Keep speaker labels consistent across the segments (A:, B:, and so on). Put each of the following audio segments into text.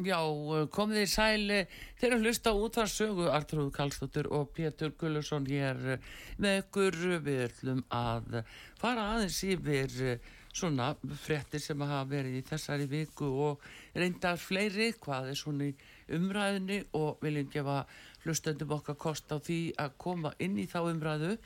A: Já, komið þið í sæli þeir eru hlusta á útvarsögu Artrúð Karlsdóttir og Pétur Gullursson hér eh, með ykkur. Við ætlum að fara aðeins yfir eh, svona fréttir sem hafa verið í þessari viku og reyndar fleiri hvað er svona í umræðinni og viljum gefa hlustöndum okkar kost á því að koma inn í þá umræðu.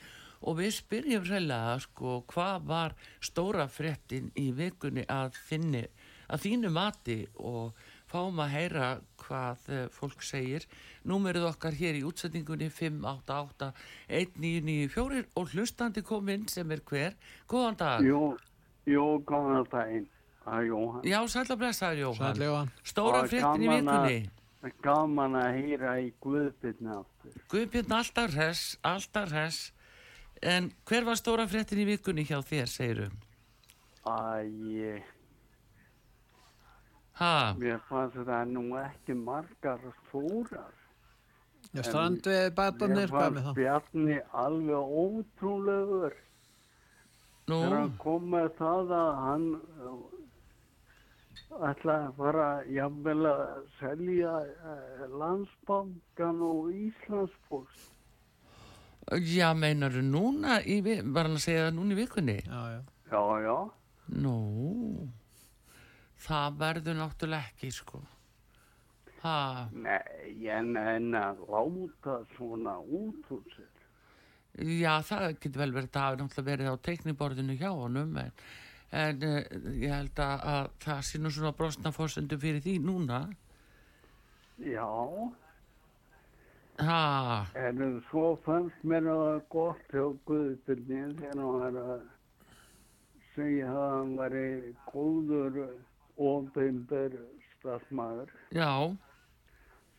A: Og við spyrjum reyðlega sko hvað var stóra fréttin í vikunni að finni að þínu mati og fáum að heyra hvað eh, fólk segir. Númerið okkar hér í útsetningunni 588-1994 og hlustandi kom inn sem er hver. Góðan dag.
B: Jú, jú, góðan daginn. Það er Jóhann.
A: Já, sætla blessaður Jóhann.
C: Sæll Jóhann.
A: Stóra
B: Og
A: fréttin í vikunni.
B: Gaman að hýra í Guðbyrna aftur.
A: Guðbjörn alltaf hress, alltaf hress. En hver var stóra fréttin í vikunni hjá þér, segirum?
B: Æ,
A: Ha,
B: mér fannst þetta nú ekki margar stórar.
C: Já, strandveið bætanir,
B: Mér
C: hvað með
B: fannst
C: það?
B: Bjarni alveg ótrúlegur.
A: nú,
B: Þegar hann kom með það að hann uh, ætlaði að fara jafnvel að selja uh, landsbankan og Íslandspost.
A: já, meinaru núna í, var hann að segja það núna í vikunni?
C: Já, já.
B: Já, já.
A: Nú, það verður náttúrulega ekki, sko. Ha,
B: Nei, en, en að láta svona út úr sér.
A: já, það getur vel verið, það hafi náttúrulega verið á teikniborðinu hjá honum, en, en uh, ég held að, að það sé nú svona brostna fórsendu fyrir því núna.
B: Já,
A: Ha,
B: en svo fannst mér það gott hjá Guðbyrni þegar hann var að segja að hann var góður ofinber starfsmæður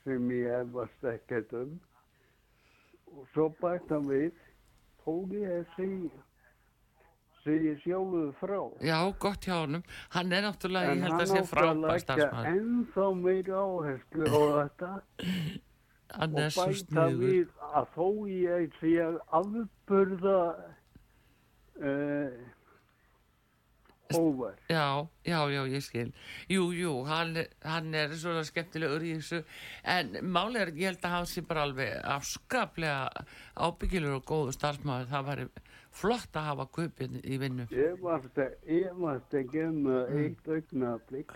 B: sem ég efast ekkert um. Og svo bætt hann við, tók ég að segja, segja sjálfuð frá.
A: já, gott hjá honum. Hann er náttúrulega,
B: En
A: ég held
B: hann
A: að sé
B: átti að
A: frábær
B: leggja
A: starfsmaður.
B: ennþá meira áherslu á þetta
A: Hann
B: og bæta við að þó ég sé að afburða uh, hóvar.
A: Já, já, já, ég skil. Jú, jú, hann, hann er svona skemmtilegur í þessu, en máli er, ég held að hann sé bara alveg afskaplega ábyggilegur og góður starfsmaður. Það væri flott að hafa kupin í vinnu.
B: Ég varst ekki um
A: Mm.
B: mm. eitt augnablík.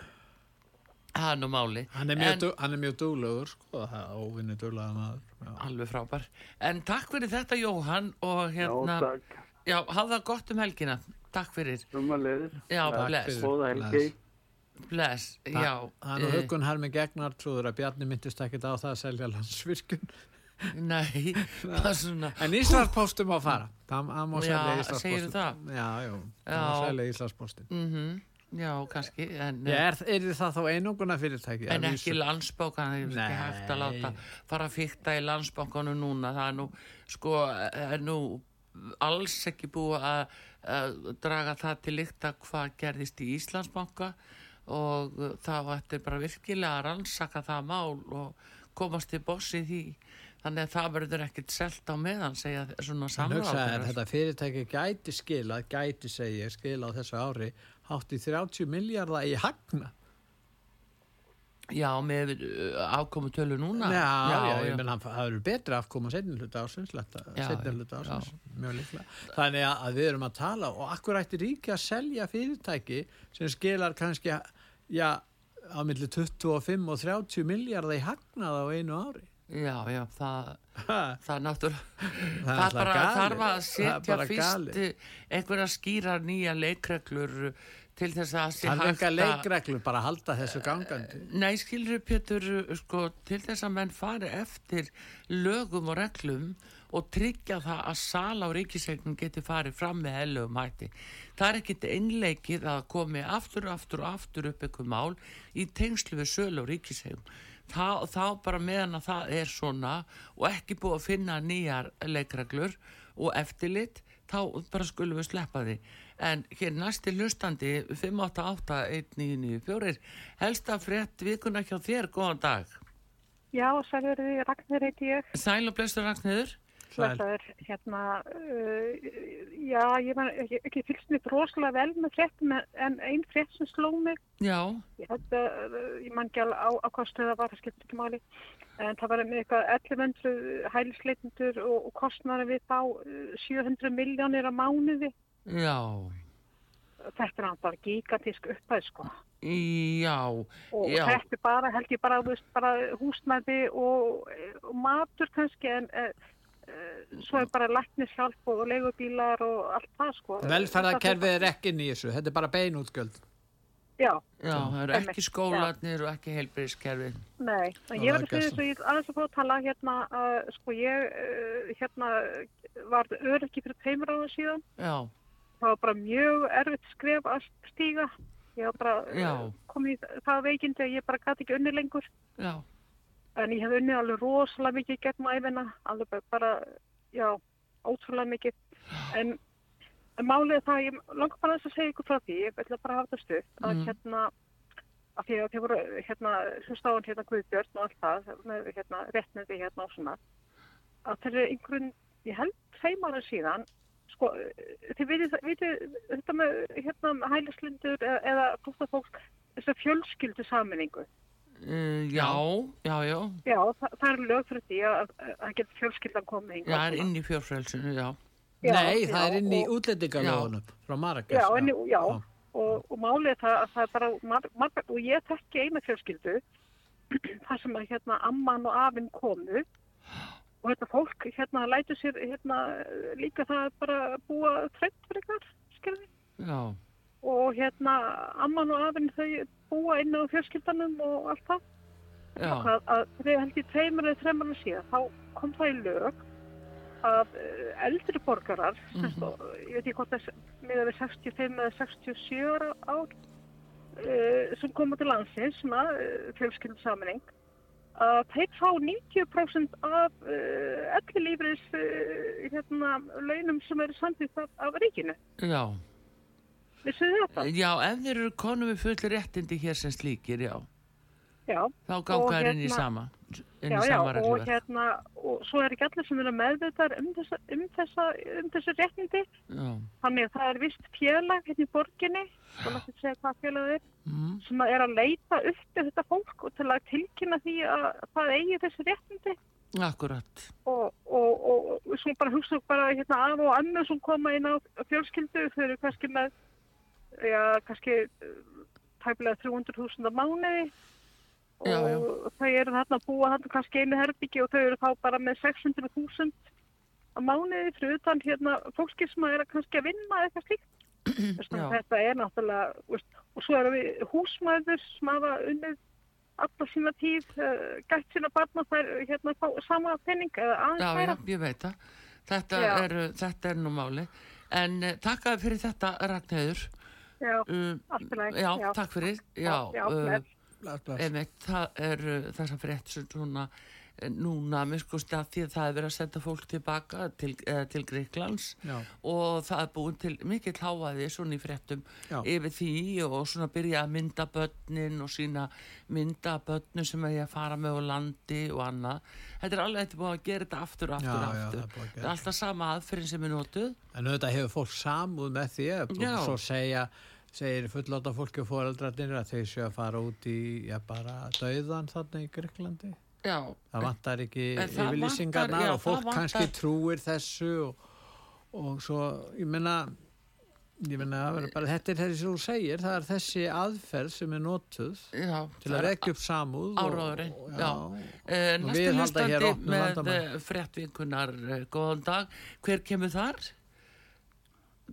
A: Það er nú máli.
C: Hann er mjög, hann er mjög duglegur, sko, það er óvinni duglega maður. Já.
A: Alveg frábær. En takk fyrir þetta, Jóhann, og hérna,
B: Já, takk.
A: já, hafða gott um helgina. Takk fyrir.
B: Sumaleður.
A: Já,
C: Takk
A: bless,
C: fyrir.
B: Góða helgi.
A: bless, já.
C: Er nú
A: eh,
C: huggun hermi gegnar, trúður að Bjarni myndist ekkert á það að selja landsvirkjun.
A: Nei, það er svona,
C: En Íslandspostum má fara. Það má
A: Já,
C: selja Íslandspostum.
A: segirðu það?
C: Já, já, það
A: Já.
C: má selja Íslandspostin.
A: mhm, já, kannski, en...
C: Já, er, er það þá einunguna fyrirtæki?
A: En
C: Að
A: ekki
C: vísu-
A: landsbókan, það er ekki hægt að láta fara að fykta í landsbókanu núna, það er nú, sko, er nú alls ekki búið að, að draga það til lykta hvað gerðist í Íslandsbanka og það ætti bara virkilega að rannsaka það mál og komast til bossi því, þannig að það verður ekkert selt á meðan, segja svona samráð.
C: þetta fyrirtæki gæti skilað, gæti segja, skila á þessu ári, hátt í 30 miljardar í hagna.
A: Já, með uh, afkomu tölu núna.
C: Já, já, ég menn það eru betri afkoma setni hluta ásins,
A: Já, já.
C: ásins, mjög líklega. Þannig að, að við erum að tala og akkur ætti ríki að selja fyrirtæki sem skilar kannski, já, á milli 25 og 30 miljardar í hagnað á einu ári.
A: Já, já, það... Það er náttúrulega,
C: Það
A: það, bara
C: galið.
A: þarf að setja fyrst eh, einhverja skýrar nýja leikreglur til þess að
C: það er
A: hægt
C: enga leikreglur bara að halda þessu gangandi.
A: Nei, skilur Pétur, sko, til þess að menn fari eftir lögum og reglum og tryggja það að sala á ríkisegnum geti farið fram með hellugum hætti. Það er ekkit einleikið að komi aftur og aftur og aftur upp eitthvað mál í tengslu við sölu á ríkisegnum. Þá, þá bara meðan að það er svona og ekki búið að finna nýjar leikreglur og eftirlit, þá bara skulum við sleppa því. En hér næsti hlustandi 588-1994 helsta frétt vikuna hjá þér, góðan dag.
D: Já, sælverði, Ragnir heiti ég.
A: Sæl og blestur Ragnhildur.
C: Sæl.
D: Blessaður, hérna, uh, já, ég var ekki, fylgst mér rosalega vel með fréttum en ein frétt sem sló mig,
A: Já,
D: ég, held að, uh, ég man ekki alveg á, á hvað stöða var, það skiptir ekki máli, en það var með eitthvað 1100 hælisleitundur og, og kostnara við þá uh, 700 miljónir á mánuði.
A: Já,
D: Þetta er náttúrulega gigantísk upphæð, sko.
A: já,
D: Og
A: Já.
D: þetta er bara, held ég bara, þú veist, bara húsnæði og, og matur kannski, en uh, uh, svo er bara læknishjálp og leigubílar og allt það, sko.
C: Velferðarkerfið er ekki inn í þessu, þetta er bara beinútgjöld.
D: Já,
A: já, það eru ekki skólanir og ekki heilbyrðiskerfin.
D: nei. En ég var að segja svo, ég aðeins að fá að tala hérna, uh, sko ég, uh, hérna, var öryggi fyrir tveimur ára síðan.
A: Já,
D: Það var bara mjög erfitt skref að stíga. Ég var bara
A: Já.
D: uh, komið það veikindi að ég bara gæti ekki unni lengur.
A: já,
D: En ég hef unnið alveg rosalega mikið gegn æfina, alveg bara- já, ótrúlega mikið. En, en málið það, ég langar bara þess að segja ykkur frá því, ég ætla bara að hafa það stutt, að
A: Mhm.
D: hérna, að því að þið voru, hérna, hlustáðan hérna Guðbjörn og allt það, með, hérna, réttnandi hérna og svona, að þeir eru einhvern, ég held ára síðan, sko, þið vitið þetta með, hérna, hælislindur eða, eða fólk, þess að fjölskyldu saminningu.
A: uh, já, já, já,
D: Já, það, það er lög fyrir því að það getur fjölskyldan komið
A: já, það er inn í fjórfrelsinu, já,
D: Já,
C: Nei,
D: já,
C: það er inn í útlendingalóðunum frá Marrakesh.
D: Já, en, já, og, og málið er það að það er bara, mar, mar, og ég þekki eina fjölskyldu, þar sem að hérna amman og afinn komu og þetta fólk hérna lætur sér hérna líka það að bara búa þreytt fyrir skilði.
A: já,
D: Og hérna amman og afinn þau búa inn á fjölskyldanum og allt það.
A: já,
D: að, að þegar held ég tveimur eða þreimur síðan þá kom það í lög að uh, eldri borgarar mm
A: Mhm.
D: ég veit ekki hvort það miða við 65 eða 67 ára ár uh, sem koma til landsins svona uh, fjölskyldsamining að þeir fá 90% af uh, elli lífris uh, hérna, launum sem eru samþýtt af, ríkinu.
A: já,
D: Vissu þetta?
A: já, ef þeir eru konum við fullir réttindi hér sem slíkir, já,
D: Já.
A: þá ganga þær inn í
D: hérna-
A: sama, inn í
D: já,
A: sama
D: og
A: regluverk.
D: hérna, og svo er ekki allir sem eru meðvitað um þessa, um þessa, um þessu réttindi.
A: Já,
D: Þannig að það er vist félag hérna í borginni, og er,
A: mm,
D: sem er að leita upp þetta fólk og til að tilkynna því að það eigi þessi réttindi.
A: akkurat,
D: Og, og, og, og svo bara hugsa bara hérna af og annu sem koma inn á fjölskyldu, þau eru kannski með, já, kannski tæplega 300.000 á mánuði og
A: Já, já.
D: þau eru þarna að búa þarna kannski einu herbyggi og þau eru þá bara með 600.000 á mánuði fyrir utan hérna fólki sem er kannski að vinna eitthvað slíkt.
A: Já.
D: þetta er náttúrulega, veist, og svo erum við húsmæður sem hafa unnið alla sína tíð, uh, gætt sína barna þær hérna fá sama penning eða aðeins
A: já, já,
D: færa.
A: ég veit það, þetta
D: Já.
A: er, þetta er nú máli, en uh, takk fyrir þetta, Ragnheiður,
D: Já, allt í lagi.
A: já, takk fyrir, já,
D: Já,
A: uh,
D: Bless,
C: bless.
A: Einmitt, það er uh, þess að frétt sem svona uh, núna miskusti að því að það er verið að senda fólk tilbaka til, uh, til Greiklands
C: Já.
A: og það er búin til mikill háaði svona í fréttum
C: Já.
A: yfir því og svona byrja að mynda börnin og sína mynda börnum sem er að fara með á landi og annað. Þetta er alveg búin að gera þetta aftur og aftur
C: Já,
A: og
C: já,
A: aftur.
C: gera
A: það er alltaf sama aðferðin sem er notuð.
C: En auðvitað hefur fólk samúð með því að
A: Já.
C: svo segja, segir fulláta fólki og fóreldrarnir að þeir séu að fara út í, já bara, dauðan þarna í Greiklandi.
A: Já,
C: Það vantar ekki
A: já,
C: og fólk
A: vantar-
C: kannski trúir þessu og, og svo, ég menna, ég menna, bara, þetta er þessi sem þú segir, það er þessi aðferð sem er notuð
A: já.
C: til að rekja upp samúð.
A: Áróðurinn,
C: og- Og
A: næstu
C: við halda hér opnum
A: með fréttvinkunar, uh, góðan dag. Hver kemur þar?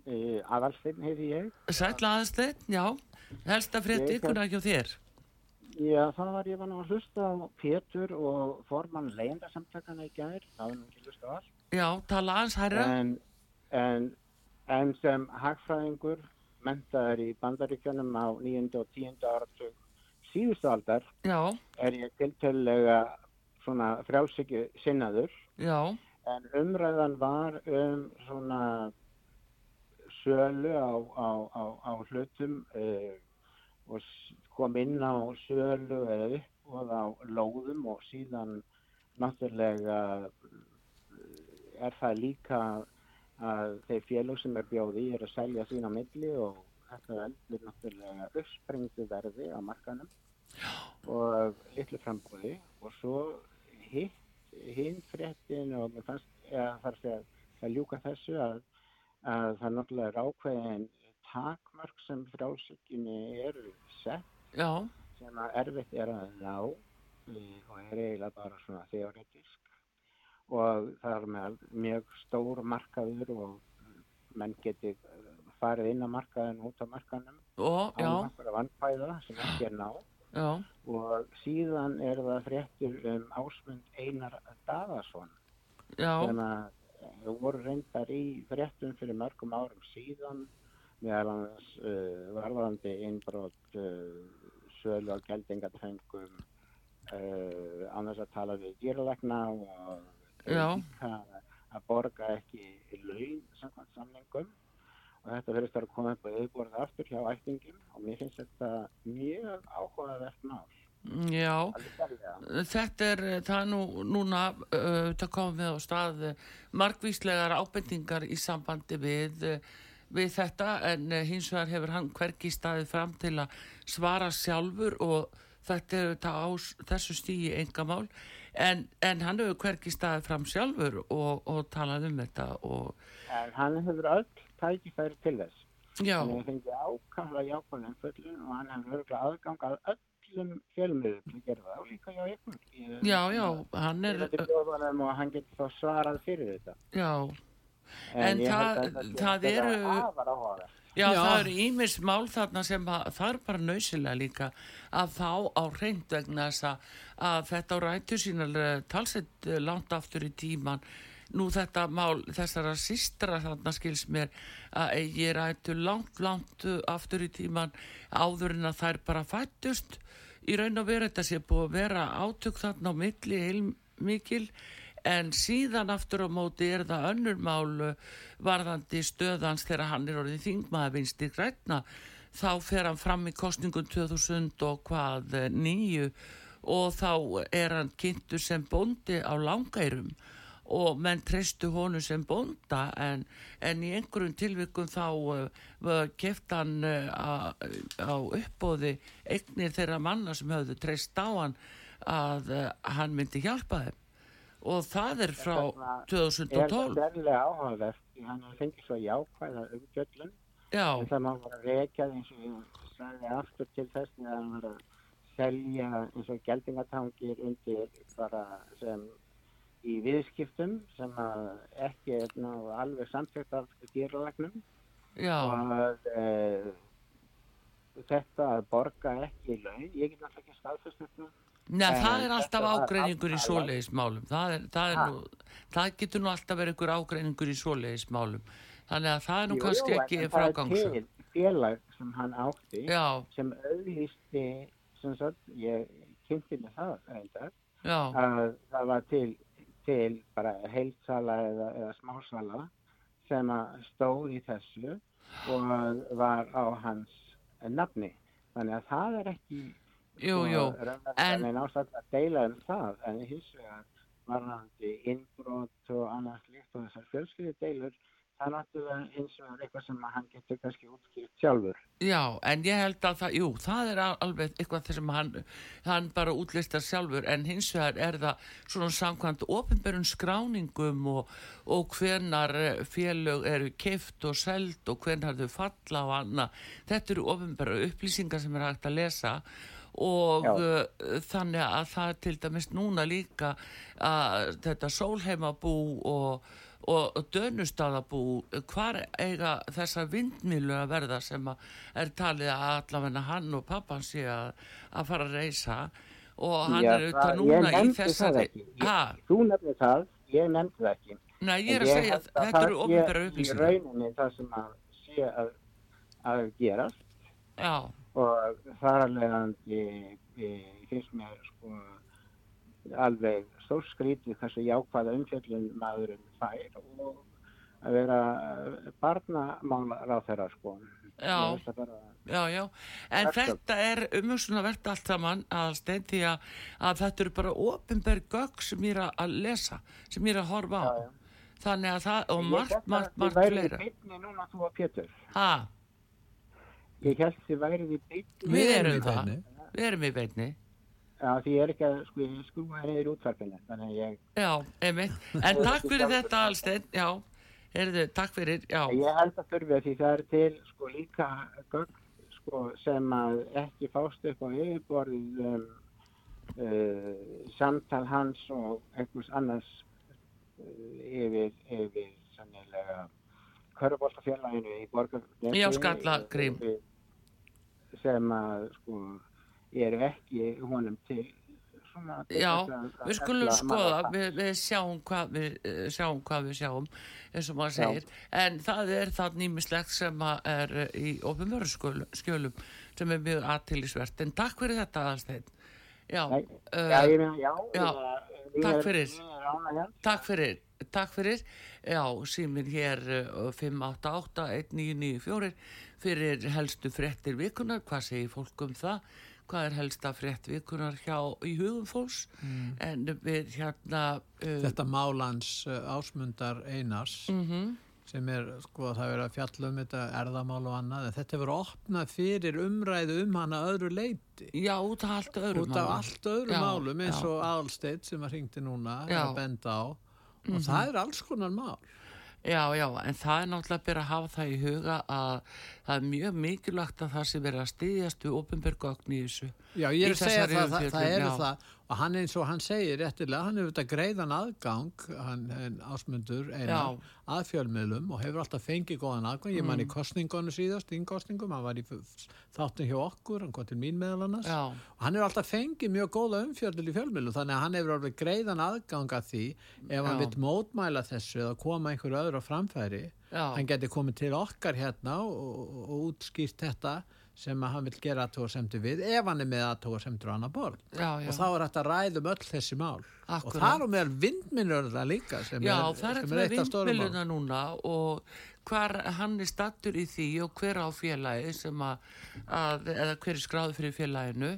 E: Uh, Aðalsteinn heiti ég.
A: Sæll aðeins já. Helsta fréttvinkunar hjá þér.
E: Já, það var ég var nú að hlusta á Pétur og formann leyendasamtakana í gær. Það var nú ekki hlusta á allt.
A: Já, tala aðeins hærra.
E: En, en, en sem hagfræðingur mentaður í bandaríkjunum á 9. og 10. áratug síðustu aldar
A: Já,
E: er ég tiltölulega svona frjálsiki sinnaður.
A: já,
E: En umræðan var um svona sölu á, á, á, á hlutum uh, og kom inn á sölu eða uppbóð á lóðum og síðan náttúrulega eh, er það líka að þeir félög sem er bjóði er að selja sín á milli og þetta veldur náttúrulega uppsprengdu verði á markanum og litlu frambúði og svo hitt hinn fréttin og mér fannst eða þar að segja að ljúka þessu að, að það náttúrulega er ákveðin takmörk sem frálsökjunni eru sett
A: já,
E: sem að erfitt er að ná eh, og er eiginlega bara svona þeoretísk og það er með mjög stór markaður og menn geti eh, farið inn á markaðin út á markaðnum.
A: Og, já,
E: einhverja vannfæða sem ekki er ná
A: já,
E: og síðan er það fréttur um ásmund Einar Daðarsson
A: já,
E: sem að eh, voru reyndar í fréttum fyrir mörgum árum síðan meðal annars uh, varðandi innbrot uh, sölu á geldingatengum uh, annars að tala við dýralegna og að borga ekki laun samkvæmt samningum og þetta verðist að koma upp að auðborða aftur hjá ættingum og mér finnst þetta mjög áhugavert mál
A: já.
E: sérlega.
A: Þetta er, eh, það er nú, núna, uh, það komið við á stað uh, margvíslegar ábendingar í sambandi við, við þetta en hins vegar hefur hann hvergi staðið fram til að svara sjálfur og þetta er þetta á þessu stígi engamál en, en hann hefur hvergi staðið fram sjálfur og, og talað um þetta og
E: En hann hefur öll tækifæri til þess.
A: já,
E: Hann hefur fengið ákvæmlega jákvæmlega umföllun og hann hefur örgulega aðgang að öllum fjölmiðum það og líka hjá ykkur. Ég-
A: já, já, hann er,
E: og hann getur þá svarað fyrir þetta.
A: já, En
E: held
A: það- það
E: er
A: eru-. Já,
C: Já.
A: það eru ímis mál þarna sem að, það er bara nöysilega líka að fá á reynd vegna þess að, að þetta á rætu sínar talsett eh, langt aftur í tíman nú þetta mál þessara sístra þarna skils mér að ég rætu langt, langt eh, aftur í tíman áður en að þær bara fættust í raun og veru þetta sé búið að vera átök þarna á milli heilmikil en síðan aftur á móti er það önnur mál uh, varðandi stöðans þegar hann er orðið þingmaður vinsti grætna þá fer hann fram í kostningum 2000 og hvað nýju og þá er hann kynntur sem bóndi á langærum og menn treystu honu sem bónda en, en í einhverjum tilvikum þá uh, keft hann uh, á, uppbóði eignir þeirra manna sem höfðu treyst á hann að uh, hann myndi hjálpa þeim. Og það er frá
E: Þarna Er
A: 2012
E: það sérlega áhugavert hann fengið svo jákvæða umfjöllun.
A: Já,
E: en það má bara rekjað eins og sagði aftur til þess þegar hann var að selja eins og geldingatangir undir bara sem í viðskiptum sem ekki er ná alveg samtækt af dýralagnum
A: já,
E: og e, þetta að borga ekki í laun, ég get náttúrulega ekki staðfest þetta.
A: Nei,
E: En
A: það er alltaf ágreiningur í svoleiðismálum það, er, það, er nú, það getur nú alltaf verið ykkur ágreiningur í svoleiðismálum þannig að það er nú
E: Jú,
A: kannski
E: jú,
A: ekki
E: það er til félag sem hann átti
A: Já,
E: sem auðlýsti sem sagt, ég kynnti með það að það var til, til bara heilsala eða, eða smásala sem að stóð í þessu og var á hans nafni. Þannig að það er ekki
A: jú, jú en-
E: ástætt að deila um það en hins vegar varðandi innbrot og annars líkt og þessar fjölskyldi deilur það er náttúrulega hins vegar eitthvað sem hann getur kannski útskýrt sjálfur.
A: Já, en ég held að það, jú, það er al- alveg eitthvað þess sem hann, hann bara útlistar sjálfur en hins vegar er það svona samkvæmt ofinberun skráningum og, og hvenar eh, félög eru keift og seld og hvenar þau falla og annað. Þetta eru ofinberu upplýsingar sem er hægt að lesa og uh, þannig að það er til dæmis núna líka að þetta sólheimabú og, og, dönustadabú hvar eiga þessar vindmilu að verða sem að er talið að allavegna hann og pappan sé að, að fara að reysa og hann
E: Já,
A: er auðvitað núna
E: ég
A: í þessari
E: Ég, þú nefnir það, ég nefndi það ekki.
A: nei ég er að segja að þetta eru
E: sé
A: upplýsingar
E: Í rauninni það sem að sé að, að gerast.
A: Já,
E: og þar alveg finnst mér sko alveg stórskrítið hversu jákvæða umfjöllun maðurinn fær og að vera barnamála ráð þeirra sko.
A: Já. Já, já en
E: Verkefni.
A: þetta er umhersluna verðt allt saman aðalstein því að, að þetta eru bara ofinbæri gögg sem ég er að- að lesa sem ég er að horfa á
E: Já, já.
A: þannig að það, og
E: Ég
A: margt,
E: hélt að
A: margt,
E: þið
A: margt
E: værið í
A: fleira
E: beinni núna þú og Pétur.
A: ha,
E: Ég held þið værið í beinni.
A: við erum það við erum í beinni
E: Já, því ég er ekki að skrúa að ég,
A: já, einmitt, en takk fyrir þetta Alstein, já, heyrðu, takk fyrir já,
E: ég held að þurfi að því það er til sko líka gögn sko, sem að ekki fást upp á yfirborðið um, uh, samtal hans og einhvers annars uh, yfir, yfir sannilega Köruboltafélaginu í borgar
A: Já, Skallagrím.
E: sem að sko eru ekki honum til svona
A: Já,
E: að- að
A: við skulum skoða, við, við sjáum hvað við eh, sjáum hvað við sjáum, eins og maður
E: Já.
A: segir, en það er það nýmislegt sem er eh, í opinveru skjölum sem er mjög aðtilisvert, en takk fyrir þetta aðalsteinn. Já,
E: Nei,
A: eh,
E: Já, meina, já,
A: já,
E: ég
A: takk fyrir.
E: er ánægður.
A: takk fyrir, takk fyrir, já, símin hér eh, 588-1994 fyrir helstu fréttir vikunar, hvað segir fólk um það? Hvað er helsta frétt vikunar hjá í hugum fólks? En við hérna... Uh,
C: Þetta málans uh, ásmundar Einars
A: mhm.
C: sem er, sko, það er að fjalla um þetta erðamál og annað, en þetta hefur opnað fyrir umræðu um hana öðru leiti.
A: Já, út af allt öðrum
C: Út af
A: málum.
C: allt öðru
A: Já,
C: málum eins og Alsteit sem að ringdi núna er að benda á og það er alls konar mál.
A: Já, já, en það er náttúrulega bara að hafa það í huga að það er mjög mikilvægt að það sé verið að styðjast við opinbergögn í þessu.
C: Já, ég er að segja það, það, það eru það og hann eins og hann segir réttilega, hann hefur þetta greiðan aðgang hann, ásmundur einar
A: Já.
C: að fjölmiðlum og hefur alltaf fengið góðan aðgang, ég man í
A: Mm.
C: kostningunum síðast innkostningum, hann var í þáttum hjá okkur, hann kom til mín meðal annars.
A: Já,
C: og hann hefur alltaf fengið mjög góða umfjöldil í fjölmiðlum, þannig að hann hefur alveg greiðan aðgang að því ef hann vill mótmæla þessu eða koma einhverju öðru á framfæri.
A: Já,
C: hann geti komið til okkar hérna og, og útskýrt þetta sem að hann vil gera aðtóðasemdi við ef hann er með aðtóðasemdur á annar borð.
A: Já, já.
C: og þá er þetta ræðum öll þessi mál.
A: Akkúrat.
C: og það er meðal vindminnur það líka sem
A: Já,
C: er,
A: er
C: sem
A: að
C: eitt af stórum mál
A: vindmiluna núna og hvar hann er stattur í því og hver á félagi sem að, að eða hver er skráður fyrir félaginu.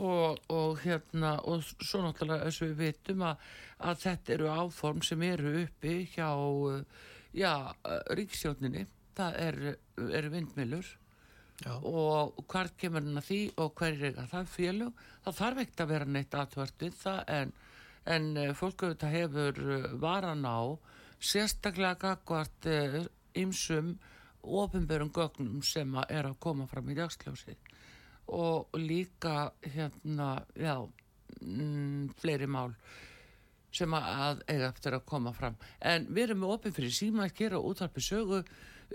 A: Og, og hérna og svo náttúrulega eins og við vitum að, að þetta eru áform sem eru uppi hjá já, ríkstjóninni það eru er vindmilur
C: já,
A: og hvar kemur hann að því og hver er það félug það þarf ekkert að vera neitt aðtvart við það en, en eh, fólk auðvitað hefur eh, varan á sérstaklega gagvart ymsum ofinberum gögnum sem er að koma fram í dagsljósi og líka hérna já mm, fleiri mál sem að eiga eftir að koma fram. En við erum með opið fyrir síma að gera útvarpi sögu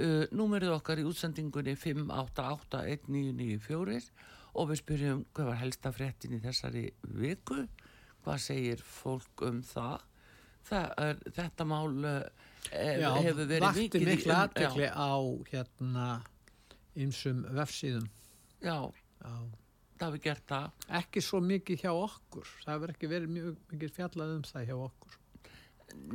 A: uh, númerið okkar í útsendingunni 5881994 og við spyrjum hvað var helsta fréttin í þessari viku? Hvað segir fólk um það, það er, þetta mál uh,
C: já
A: hefur verið mikið í
C: miklu
A: um-
C: aðtekli á hérna ymsum vefsíðum.
A: Já, já. það hefur gert það.
C: Ekki svo mikið hjá okkur. Það hefur ekki verið mjög mikið fjallað um það hjá okkur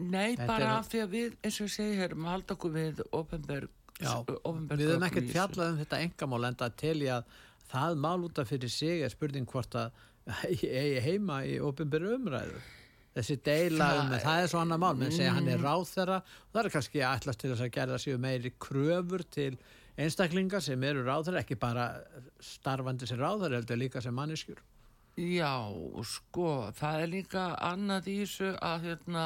A: Nei,
C: Þetta
A: bara af því að við, eins og ég segi hér, maður halda okkur við Oppenberg,
C: Já, við höfum ekkert fjallað um þetta engamál en það tel ég að það mál út af fyrir sig er spurning hvort að eigi heima í ofinbyrju umræðu. Þessi deila
A: Það-
C: um, það er svo annar mál. Menn segja hann er ráð þeirra og það er kannski að ætlast til þess að gera séu meiri kröfur til einstaklingar sem eru ráð þeirra ekki bara starfandi sem ráð þeirra heldur líka sem manneskjur.
A: Já, sko, það er líka annað í þessu að hérna,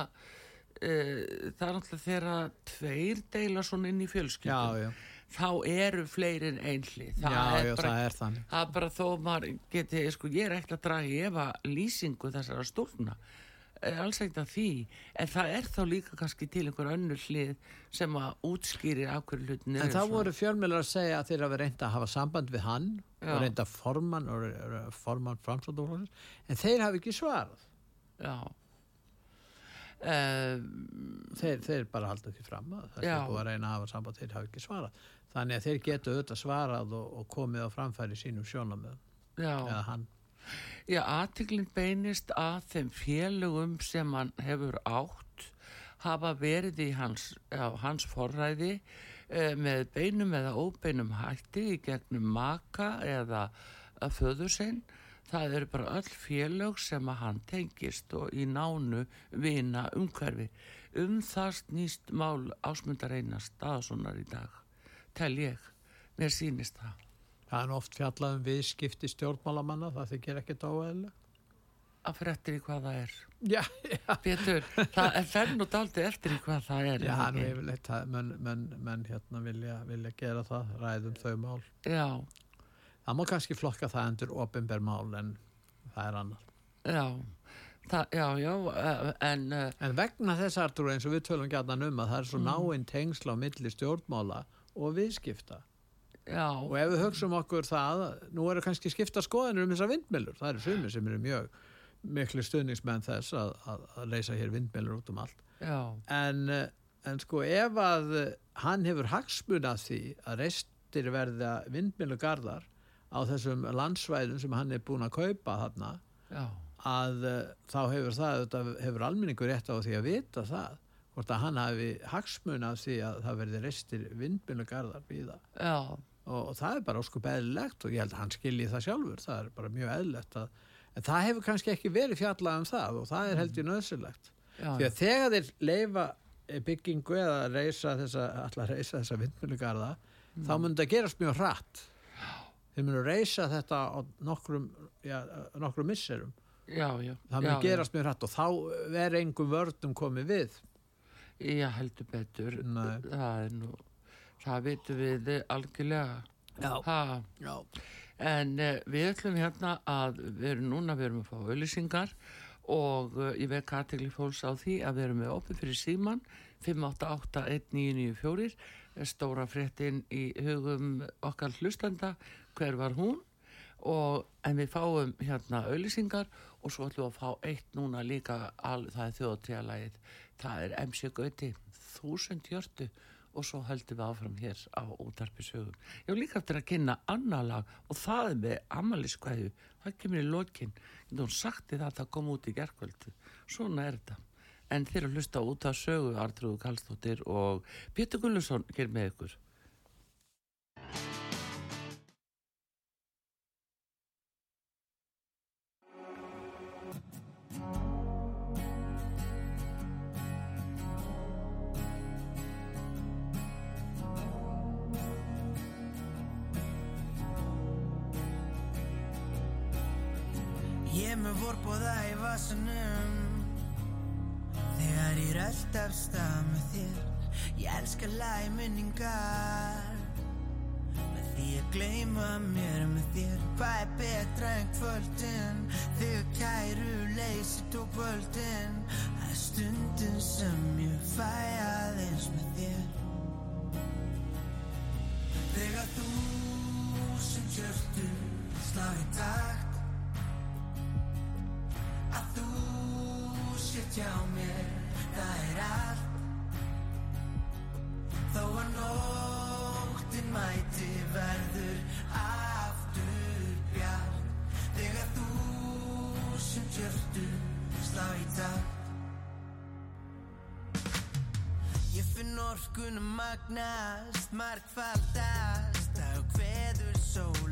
A: það er náttúrulega þegar tveir deila svona inn í fjölskyldum, þá eru fleiri en einhli. Það
C: já,
A: er
C: já,
A: bara,
C: það er þannig
A: það er bara þó maður geti, sko, ég er ekkert að draga í efa lýsingu þessara stúrna, alls ekkert að því, en það er þá líka kannski til einhver önnur hlið sem að útskýri hverju hlutin
C: En þá voru fjölmjölar að segja að þeir hafa reynda að hafa samband við hann
A: Já.
C: og reynda formann re- formann framsóttaflokksins en þeir hafi ekki svarað.
A: Já. Um,
C: Þeir, þeir bara halda því fram að það er búið að reyna að hafa samband þeir hafi ekki svarað. Þannig að þeir getu auðvitað svarað og, og komið á framfæri sínum sjónamöðum
A: já.
C: eða hann.
A: Já, aðtiklinn beinist að þeim félögum sem hann hefur átt hafa verið í hans, hans forræði eh, með beinum eða óbeinum hætti í gegnum maka eða að föður sinn. Það eru bara öll félög sem að hann tengist og í nánu vina umhverfi um það snýst mál ásmundar einar staðssonar í dag tel ég, mér sýnist það
C: Það er oft fjallað um viðskipti stjórnmálamanna, það þykir ekkert óeðlega.
A: að fyrir eftir í hvað það er
C: Já, já.
A: Pétur, það er fenn og daldi eftir í hvað það er
C: Já, nú yfirleitt, það- menn, menn, menn hérna vilja, vilja gera það, ræðum þau mál.
A: já,
C: Það má kannski flokka það endur opinber mál en það er annar.
A: já það, já, já, eh, en eh,
C: En vegna þess Artur eins og við tölum gætan um að það er svo
A: Mm.
C: náinn tengsla á milli stjórnmála og viðskipta.
A: já,
C: Og ef við hugsum okkur það, nú eru kannski skipta skoðanir um þessar vindmjölur. Það eru sumir sem eru mjög miklu stuðningsmenn þess að, að, að leysa hér vindmjölur út um allt.
A: já,
C: En, eh, en sko ef að hann hefur hagsmunað því að reistir verða vindmjölugarðar á þessum landsvæðum sem hann er búin að kaupa þarna
A: já.
C: að uh, þá hefur það hefur almenningur rétt á því að vita það hvort að hann hafi hagsmunað því að það verði reistir vindmjölugarðar býða
A: já,
C: og, og það er bara óskup eðlilegt og ég held að hann skilji það sjálfur það er bara mjög eðlilegt að en það hefur kannski ekki verið fjallað um það og það er held ég nöðsynlegt
A: já,
C: því að þegar þeir leifa byggingu eða reysa þessa, allar reysa þessa vindmjölugarða þá mun þetta gerast mjög hratt þeir munu reysa þetta á nokkrum, já, nokkrum misserum.
A: Já, já.
C: Það mun
A: já,
C: gerast mjög hratt og þá verður engum vörnum komið við.
A: Já, heldur betur.
C: Nei.
A: það er nú það vitum við algjörlega.
C: Já.
A: ha,
C: já,
A: En uh, við ætlum hérna að við erum núna, við erum að fá auðlýsingar og uh, ég vek aðtegli fólks á því að við erum með opið fyrir síman 5881994 stóra fréttin í hugum okkar hlustanda hver var hún? Og en við fáum hérna auðlýsingar og svo ætlum við að fá eitt núna líka al, það er þjóðtíðalagið það er MC Gauti þúsund hjörtu og svo höldum við áfram hér á útarpisögum. Ég hef líka eftir að kynna annar lag og það er með ammaliðskvæðu, það kemur í lokin. En hún sagti það að það kom út í gerkvöldu svona er þetta. En þeir að hlusta út af sögu Artrúðu Kallstóttir og Pétur Gullusson ger með ykkur
F: mæti verður aftur bjart. Þegar þú sem hjörtu slá í takt Ég finn orkunum magnast, markfaldast Dag og hveður sólinn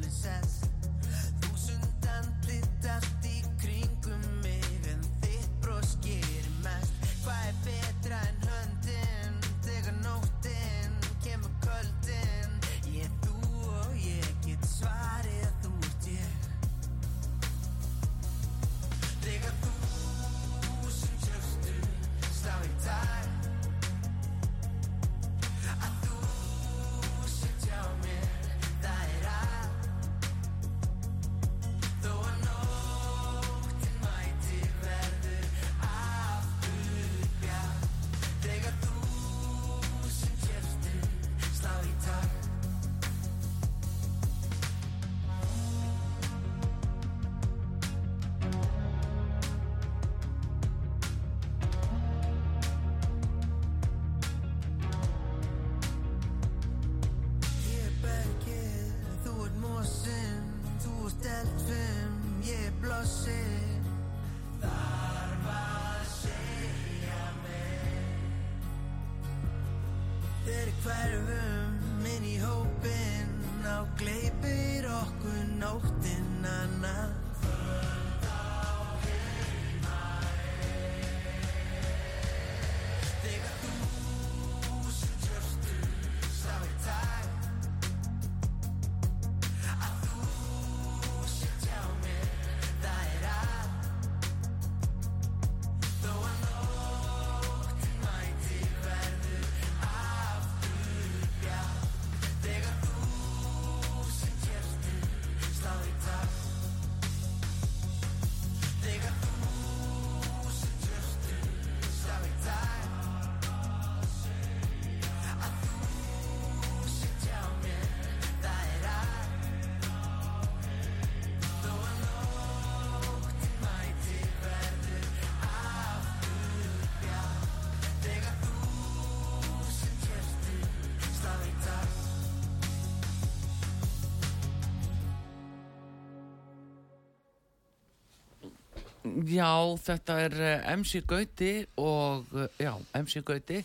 A: Já, þetta er eh, MC Gauti og, eh, já, MC Gauti,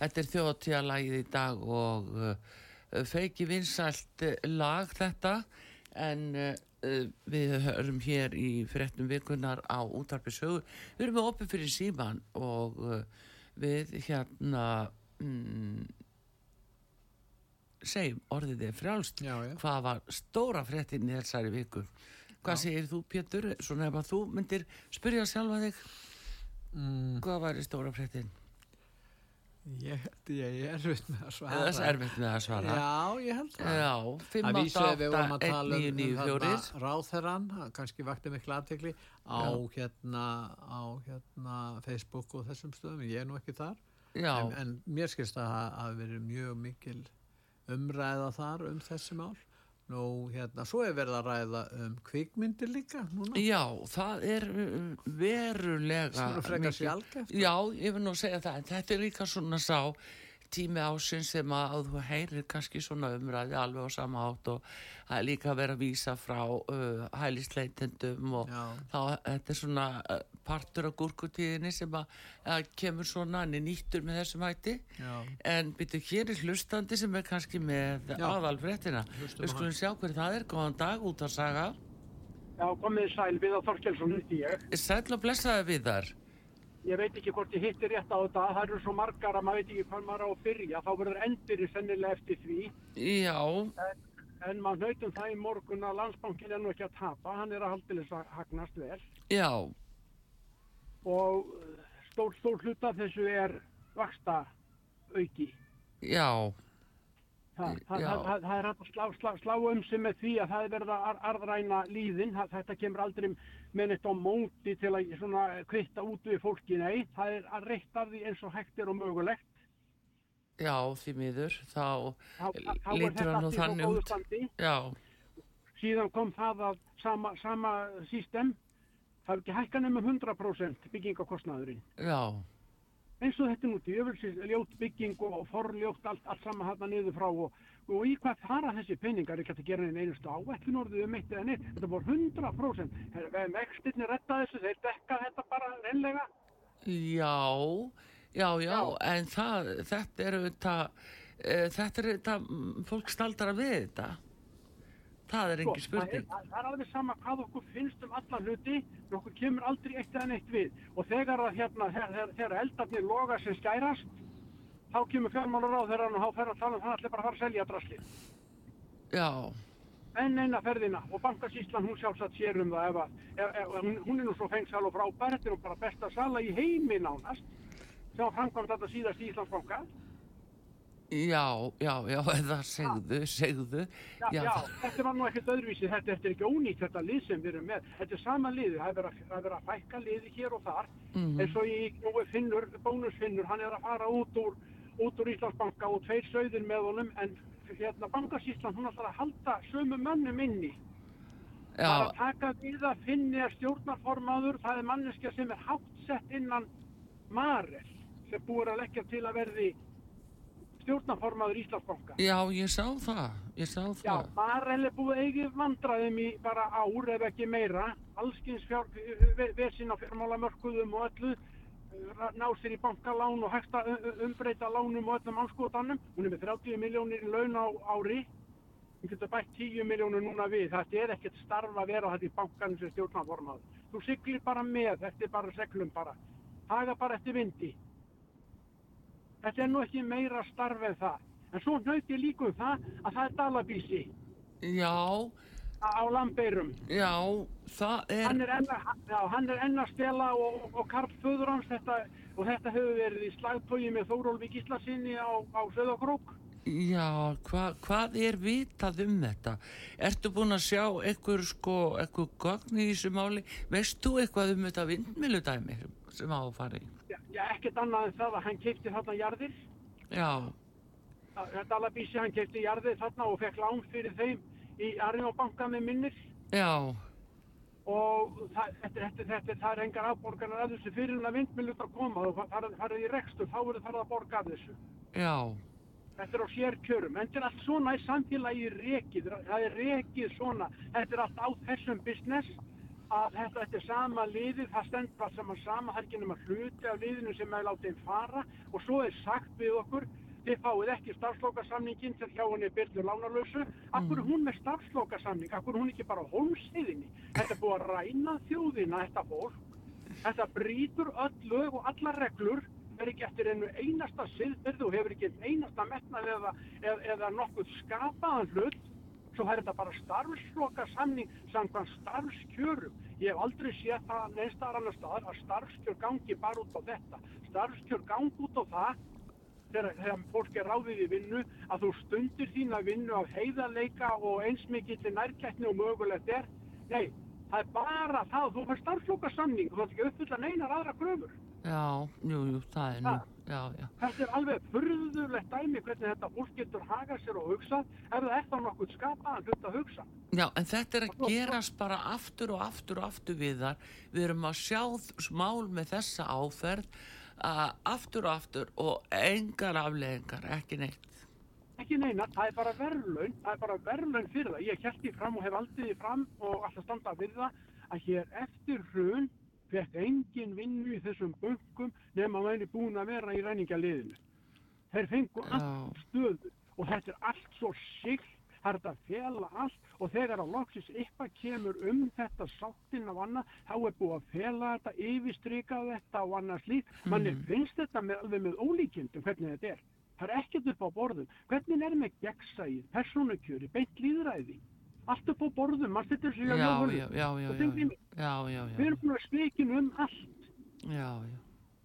A: þetta er þjóðtíðalagið í dag og uh, feiki vinsælt eh, lag þetta en við hörum hér í fréttum vikunar á útarpi sögu. Við erum opið fyrir síman og við hérna mm, segjum orðið er frjálst
C: Já, já.
A: hvað var stóra fréttin í þessari viku. Hvað segir þú Pétur, svona ef að þú myndir spyrja sjálfa þig
C: Mm,
A: hvað var í stóra fréttin?
C: ég ég ég er erfitt með að svara.
A: Það er erfitt með að svara.
C: Já, ég held það.
A: Já,
C: Að vísu ef við vorum að
A: 588
C: tala um,
A: 1994
C: þarna ráðherran, hann kannski vakti miklu aðtekli á hérna, á hérna Facebook og þessum stöðum, ég er nú ekki þar, en, en mér skilst að það hafi verið mjög mikil umræða þar um þessi mál. Nú, hérna, svo er verið að ræða um kvikmyndir líka núna.
A: já, það er uh, verulega
C: Svona frekar sjaldgæft.
A: Já, ég vil nú segja það, en þetta er líka svona sá tími ásins sem að þú heyrir kannski svona umræði alveg á sama átt og það er líka að vera að vísa frá uh, hælisleitendum og
C: Já.
A: þá þetta er svona partur af gúrkutíðinni sem að, að kemur svona hann er nýttur með þessum hætti.
C: Já.
A: en byrju hér er hlustandi sem er kannski með aðalfréttina. Við
C: á
A: skulum sjá hver það er, góðan dag út að saga
G: Já, komið sæl við að Þorkelsson.
A: Sæll og blessaði við þar
G: Ég veit ekki hvort ég hitti rétt á þetta. Það eru svo margar að maður veit ekki hvað maður á að byrja. Þá verður endir sennilega eftir því.
A: Já,
G: En maður nautum það í morgun að landsbankin er nú ekki að tapa. Hann er að haldilis að hagnast vel.
A: já,
G: Og uh, stór, stór hluta þessu er vaksta auki.
A: já
G: Það, það,
A: Já.
G: það, það, það er hægt að slá, slá, slá um sig með því að það er verið að ar, arðræna líðin. Þetta kemur aldrei með neitt á móti til að svona kvitta út við fólki. Nei, það er að reytta því eins og hægt er og mögulegt.
A: Já, því miður, þá
G: þá,
A: lítur hann
G: svo
A: þannig út. Já,
G: Síðan kom það að sama, sama system, það er ekki hækkan um 100% byggingakostnaðurinn.
A: já,
G: Eins og þetta nú djöfulsins ljót bygging og forljótt allt, allt saman hann niður frá og, og í hvað fara þessi peningar ekki að gera einu einustu áætlun orðið um eitt eða neitt. Þetta voru 100%. Megstirni retta þessu, þeir dekka þetta bara reynlega.
A: já, já, já,
G: Já.
A: en það, þetta er auðvitað, e, þetta er auðvitað, mm, fólk staldar að við þetta. Það er
G: Sko,
A: engin
G: það, er,
A: spurning.
G: það er alveg sama hvað okkur finnst um alla hluti, en okkur kemur aldrei eitt eða neitt við. Og þegar, að, hérna, þegar, eldarnir loga sem skærast, þá kemur fjármálar á þeirra og þá fer að tala um það allir bara að fara að selja drasli.
A: Já,
G: En eina ferðina og bankasýslan hún sjálfsagt sér um það ef að, ef, ef, hún, hún er nú svo fengsal og frábær, þetta er nú bara besta sala í heimi nánast, sem framkvæmt þetta síðast í Íslandsbanka.
A: Já, já, já, eða segðu, segðu.
G: Já, já,
A: það-
G: þetta var nú ekkert öðruvísi, þetta, þetta er ekki ónýtt þetta lið sem við erum með. Þetta er sama liði, það er verið að, að fækka liði hér og þar.
A: Mhm.
G: eins og í Finnur, bónusfinnur, hann er að fara út úr, út úr Íslandsbanka og tveir sögðir með honum, en hérna bankasýslan, hún ætlar að halda sömu mönnum inni. Það er
A: Já,
G: að taka við að finni er stjórnarformaður, það er manneskja sem er háttsett innan Marel, sem búið að leggja til að verði stjórnarformaður Íslandsbanka.
A: já, ég sá það, ég sá
G: Já,
A: það.
G: Marel er búið eigið vandraðum í bara ár ef ekki meira, allskins fjár, vesin á fjármálamörkuðum og öllu, uh, ná sér í bankalán og hægt að uh, umbreyta lánum og öllum anskotanum. Hún er með 30 miljónir í laun á ári, hún getur bætt 10 miljónir núna við. Þetta er ekkert starf að vera þetta í bankanum sem stjórnarformað. Þú siglir bara með, þetta er bara seglum bara. Haga bara eftir vindi. Þetta er nú ekki meira starf en það. En svo ég líka um það að það er dalabísi
A: Já,
G: á lambeirum.
A: já, það er,
G: Hann er enn að, já, hann er enn að stela og, og Karl Föður hans þetta, og þetta hefur verið í slagtói með Þórólfi Gíslasinni á, á Söðakrók.
A: já, hva, hvað er vitað um þetta? Ertu búin að sjá einhver sko, einhver gögn í þessu máli? Veist þú eitthvað um þetta vindmiludæmi sem á í?
G: Já, ekkert annað en það að hann keipti þarna jarðir.
A: Já,
G: Þetta alabísi hann keipti jarðir þarna og fekk lán fyrir þeim í Arjónbanka með minnir.
A: já,
G: Og það, þetta, þetta, þetta, það er engar afborganar af þessu fyrir hann að vindmilut að koma og farið, farið í rekstur, þá verður farið að borga af þessu.
A: já,
G: Þetta er á sérkjörum. En þetta er allt svona í samfélagi rekið. Það er rekið svona. Þetta er allt á þessum business að þetta, er sama liðið, það stendur allt saman sama, það er ekki nema hluti af liðinu sem er látið fara og svo er sagt við okkur, þið fáið ekki starfslokasamningin til hjá henni Byrlu Lánarlösu, akkur er hún með starfslokasamning, akkur er hún ekki bara á hólmsýðinni, þetta er búið að ræna þjóðina þetta fólk, þetta brýtur öll lög og allar reglur, er ekki eftir einu einasta siðbyrðu og hefur ekki einasta metnað eða, eða, eða nokkuð skapaðan hlut, svo er þetta bara starfsloka samning samkvæmt starfskjörum. Ég hef aldrei séð það neistar annar staðar að starfskjör gangi bara út á þetta. Starfskjör gangi út á það þegar, þegar fólk er ráðið í vinnu að þú stundir þína vinnu af heiðarleika og eins mikill nærkætni og mögulegt er. Nei, það er bara það að þú fær starfsloka samning og þú ætti ekki uppfylla neinar aðra kröfur.
A: Já, jú, jú, það er nú, já, já.
G: Þetta er alveg furðulegt dæmi hvernig þetta fólk getur hagað sér og hugsað ef það þá nokkuð skapaðan hlut að hugsa.
A: Já, en þetta er að gerast bara aftur og aftur og aftur við þar. Við erum að sjá smál með þessa áferð aftur og aftur og engar afleðingar, ekki neitt.
G: Ekki neina, það er bara verðlaun, það er bara verðlaun fyrir það. Ég held því fram og hef aldrei því fram og alltaf standa við það að hér eftir hrun fekk engin vinnu í þessum bönkum nema að væri búin að vera í ræningaliðinu. Þeir fengu
A: Já.
G: allt stöðu og þetta er allt svo er þetta að fela allt og þegar á loksis eitthvað kemur um þetta sáttin af annað, þá er búið að fela þetta, yfirstrika þetta og annað slíkt. Manni finnst þetta með, alveg með ólíkjendum hvernig þetta er. Það er ekkert upp á borðum. Hvernig er með gegnsæið, persónukjöri, beint líðræði? Allt upp á borðum, maður styrtir sig
A: Já,
G: að
A: já,
G: ljóðunum.
A: já, já, já,
G: Og
A: já, já,
G: Við erum búin að spekin um allt.
A: já, já.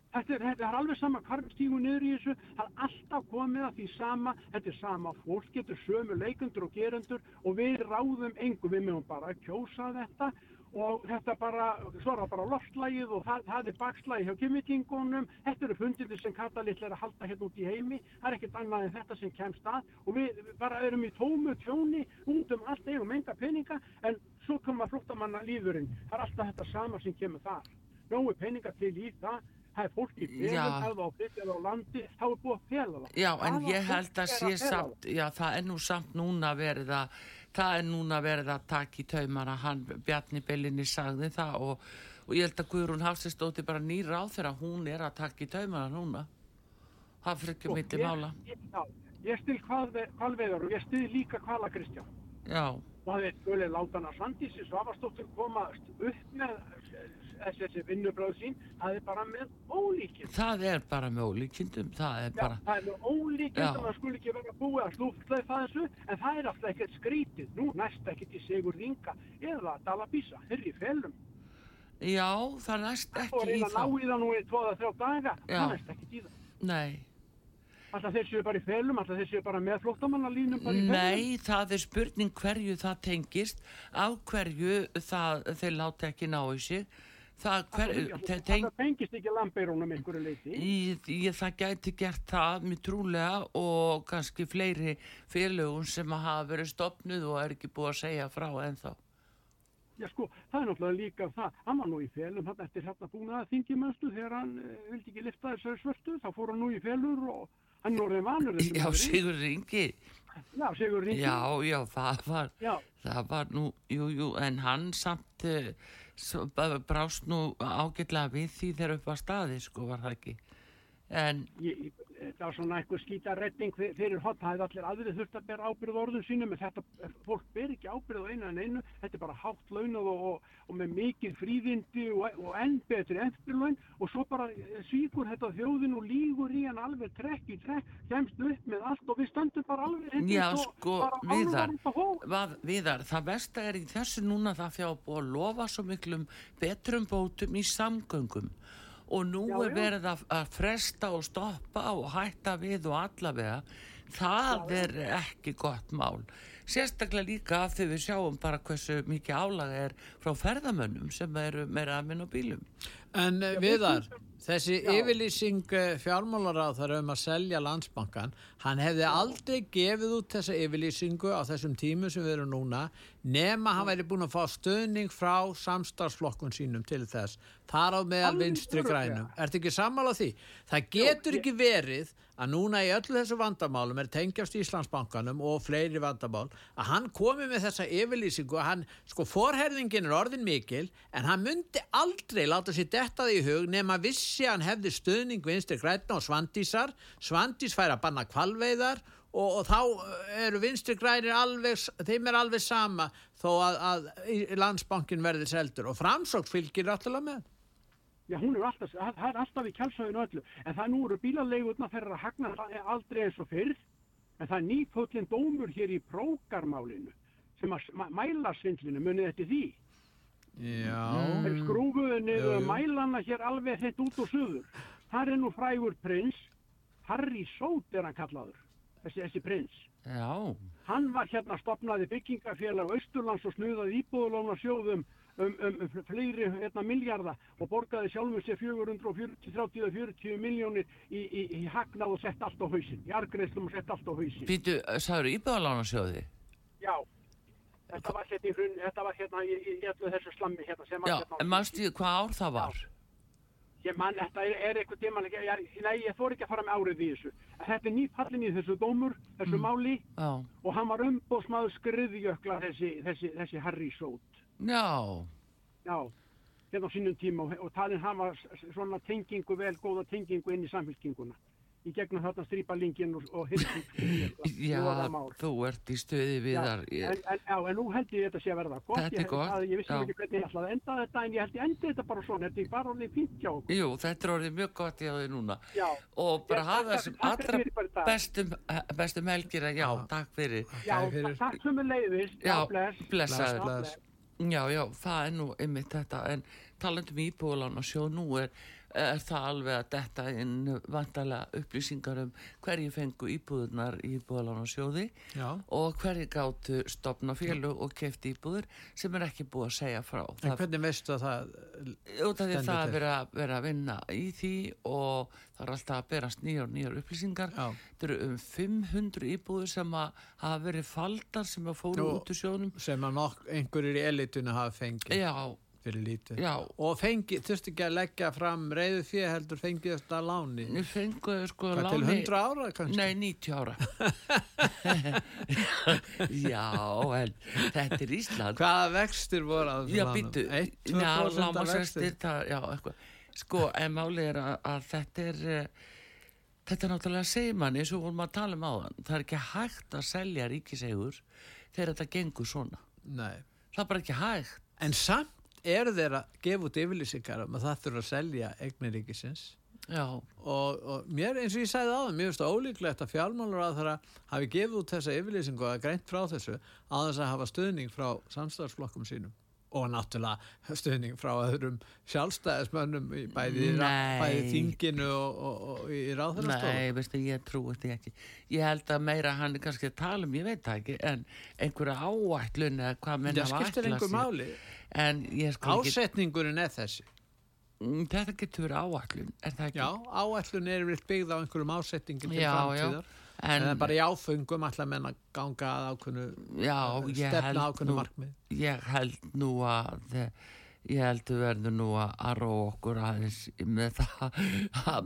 G: Þetta er, þetta er alveg sama hvar við stígum niður í þessu. Það er alltaf komið að því sama. Þetta er sama fólk, þetta er sömu leikundur og gerendur og við ráðum engu. Við mögum bara að kjósa þetta og þetta bara, svo það bara loftlægið og það, það er bakslægið hjá kemmitingunum. Þetta eru fundirnir sem Katalill er að halda hérna út í heimi. Það er ekkert annað en þetta sem kemst að og við bara erum í tómu tjóni, út um allt eigum enga peninga en svo koma flóttamanna lífurinn. Það er alltaf þetta sama sem kemur þar. Nógu peninga til í það það er fólk í ef það á flytjað á landi, þá er búið að fela það.
A: Já, en
G: Hvaða
A: ég held að
G: er
A: sé
G: það?
A: samt, já, það er nú samt núna verið að, það er núna verið að taka í taumana, hann, Bjarni Bellinni sagði það og, og ég held að Guðrún Hafsistóti bara nýr á þeirra, hún er að taka í taumana núna. Það
G: Sko,
A: mitt í
G: ég-
A: mála.
G: ég- Já, ég stil kvalveðar og ég stil líka kvala Kristján.
A: Já,
G: það er skölið látana Sandísi Svavastóttir komast upp með þessi vinnubröð sín, það er bara með ólíkinn.
A: það er bara með ólíkindum, það er
G: Já,
A: bara,
G: það er með ólíkinn
A: Já.
G: það skuli ekki vera búið að slúftlega þessu, en það er alltaf ekkert skrítið. Nú næst ekkert í Sigur Ringa eða Dalabísa, þeir í felum.
A: já, það næst ekki í
G: reyna að ná
A: þá.
G: í það nú í tvoða þrjá daga,
A: Já.
G: það næst ekkert í það.
A: Nei,
G: Alltaf þeir séu bara í felum, alltaf þeir séu bara með flóttamannalínum bara í felum.
A: nei, það er spurning hverju það tengist, af hverju það, þeir láta ekki ná í sig. Það, hver, te- teng,
G: Það tengist ekki lambeirunum einhverju leiti.
A: Í, í, það gæti gert það mjög trúlega og kannski fleiri félögum sem hafa verið stopnuð og er ekki búið að segja frá ennþá.
G: Já sko, það er náttúrulega líka það. Hann var nú í felum hann eftir hérna búin að þingi mönstu þegar hann e, vildi ekki lifta þessari svörtu. Þá fór hann nú í felur og hann er orðið vanur
A: Já. Sigur Ringi,
G: Já, Sigur Ringi.
A: já, já, það var,
G: Já,
A: það var nú, jú, jú, en hann samt uh, brást nú ágætlega við því þegar upp var staði, sko, var það ekki. En,
G: ég, þetta var svona einhver skítaretting fyr- fyrir hot. Það hefði allir aðrið þurft að bera ábyrð orðum sínum, en þetta, fólk ber ekki ábyrð á einu en einu. Þetta er bara hátt launað og, og, og með mikið fríðindi og, og enn betri eftirlaun og svo bara svíkur þetta þjóðin og lígur í hann alveg trekk í trekk, kemst upp með allt og við stöndum bara alveg hreint
A: já, sko, viðar, vad, viðar, það versta er í þessu núna það fjá búið að lofa svo miklum betrum bótum í samgöngum og nú
G: Já,
A: er
G: já.
A: verið að, að fresta og stoppa og hætta við og allavega. Það er ekki gott mál. Sérstaklega líka af því við sjáum bara hversu mikið álaga er frá ferðamönnum sem eru meira að minna á bílum
C: En uh, viðar, þessi yfirlýsing fjármálaráð þar um að selja landsbankan, hann hefði aldrei gefið út þessa yfirlýsingu á þessum tímu sem við erum núna nema hann væri búin að fá stöðning frá samstarfsflokkun sínum til þess. Þar á meðal vinstri grænum. Ertu ekki sammála því? Það getur ekki verið að núna í öllu þessu vandamálum er tengjast Íslandsbankanum og fleiri vandamál að hann komi með þessa yfirlýsingu að hann, sko, forherðingin er orðin mikil en hann myndi aldrei láta sér detta því í hug nema vissi hann hefði stuðning vinstri græna og svandísar svandís fær að banna kvalveiðar og, og þá eru vinstri grænir alveg, þeim er alveg sama þó að, að landsbankin verði seldur og framsókn fylgir alltaf með
G: Já, hún er alltaf, það er alltaf í kjálsöðinu öllu. En það nú eru bílaleigurna þeirra að hagna aldrei eins og fyrr. En það er nýföllin dómur hér í prókarmálinu sem að mæla svindlinu, munið þetta því.
C: Já,
G: Þeir skrúfuðu niður mælana hér alveg þetta út og suður. Það er nú frægur prins, Harry Sót er hann kallaður, þessi, þessi prins.
A: Já,
G: Hann var hérna stopnaði byggingafélag Austurlands og snuðaði íbúðulóna sjóðum um, um, um fleiri hérna, miljarda og borgaði sjálfum sér 440, 30 eða 40 miljónir í, í, í hagnað og sett allt á hausinn. Í argreðslum og sett allt á hausinn.
A: býtu, sagður íbúðalánasjóði?
G: Já, þetta var hérna í hrun, þetta var hérna í, í, öllu þessu slammi hérna sem var
A: Já,
G: hérna.
A: en mannstu hvað ár það var?
G: Ég man, þetta er, er eitthvað tíma, ég, ég, nei, ég þór ekki að fara með árið í þessu. Þetta er nýfallin í þessu dómur, þessu máli
A: Já,
G: og hann var umbóðsmaður skriðjökla þessi, þessi, þessi Harry Sót.
A: já,
G: Já, hérna á sínum tíma og, og talinn hafa s- svona tengingu, vel góða tengingu inn í samfélkinguna. Í gegnum þarna strípa lingin og, og hirting.
A: já, þú ert í stöði við þar.
G: en, en, já, en nú held ég þetta sé að verða gott.
A: Þetta er
G: Ég-
A: gott,
G: Að, ég vissi
A: já.
G: ekki hvernig ég ætlaði að enda þetta, en ég held ég endi þetta bara svona. Þetta er bara orðið fínt hjá okkur.
A: Jú, þetta er orðið mjög gott í þau núna.
G: Já.
A: Og bara
G: Ég
A: hafa þessum allra
G: í dag.
A: bestum, bestum helgir að já, takk fyrir.
G: Já,
C: Takk
G: sem er leiðist.
A: Já,
G: bless.
A: blessaður.
C: bless.
A: Já, já, það er nú einmitt þetta, en talandum íbúðalán og sjó nú er, er það alveg að detta inn vantarlega upplýsingar um hverju fengu íbúðunar í íbúðalán og hverju gáttu stopna félug og kefti íbúður sem er ekki búið að segja frá.
C: En
A: Það,
C: hvernig veistu að það stendur
A: það
C: til?
A: er að, vera að vinna í því og það er alltaf að berast nýjar og nýjar upplýsingar. Það eru um 500 íbúður sem að hafa verið faldar sem að fóru út úr sjónum.
C: sem að einhverjir í elitinu hafa fengið
A: Já,
C: fyrir lítið.
A: Já.
C: og fengið, þurfti ekki að leggja fram reyðu fyrir heldur fengið þetta að láni?
A: Við fenguðu sko
C: Hvað, til 100 ára kannski?
A: Nei, 90 ára. Já, en þetta er Ísland.
C: Hvaða vextir voru að
A: Já, býttu
C: 1-2%
A: Já,
C: af
A: lámasvextir
C: vextir
A: það, Sko, en máli er að, að þetta er uh, Þetta er náttúrulega segman eins og vorum að tala um áðan. Það er ekki hægt að selja ríkisegur þegar þetta gengur svona.
C: Nei.
A: Það er bara ekki hægt.
C: En samt eru þeir að gefa út yfirlýsingar um að það þurfa að selja eigniríkisins
A: Já,
C: og, og mér eins og ég sagði áðan mér finnst það ólíklegt að fjármálur að þeirra hafi gefið út þessa yfirlýsingu og að greint frá þessu á þess að hafa stuðning frá samstæðarsflokkum sínum og náttúrulega stuðning frá öðrum sjálfstæðismönnum í bæði, bæði þinginu og, og, og í ráðherrastofu
A: Nei, veistu, ég trúi þetta ekki. Ég held að meira hann er kannski að tala um, ég veit það ekki, en einhverja áætlun eða hvað menn
C: það
A: hafa
C: skiptir einhver máli. Ásetningurinn er þessi.
A: Mm, þetta getur áætlun, er það ekki?
C: já, áætlun er yfirleitt byggð á einhverjum ásetningum til framtíðar
A: En,
C: en, bara í áfengum allar menn að ganga að
A: ég held
C: stefna ákveðnu
A: nú,
C: markmið
A: ég held nú að, ég held við verðum nú að aró okkur aðeins með það,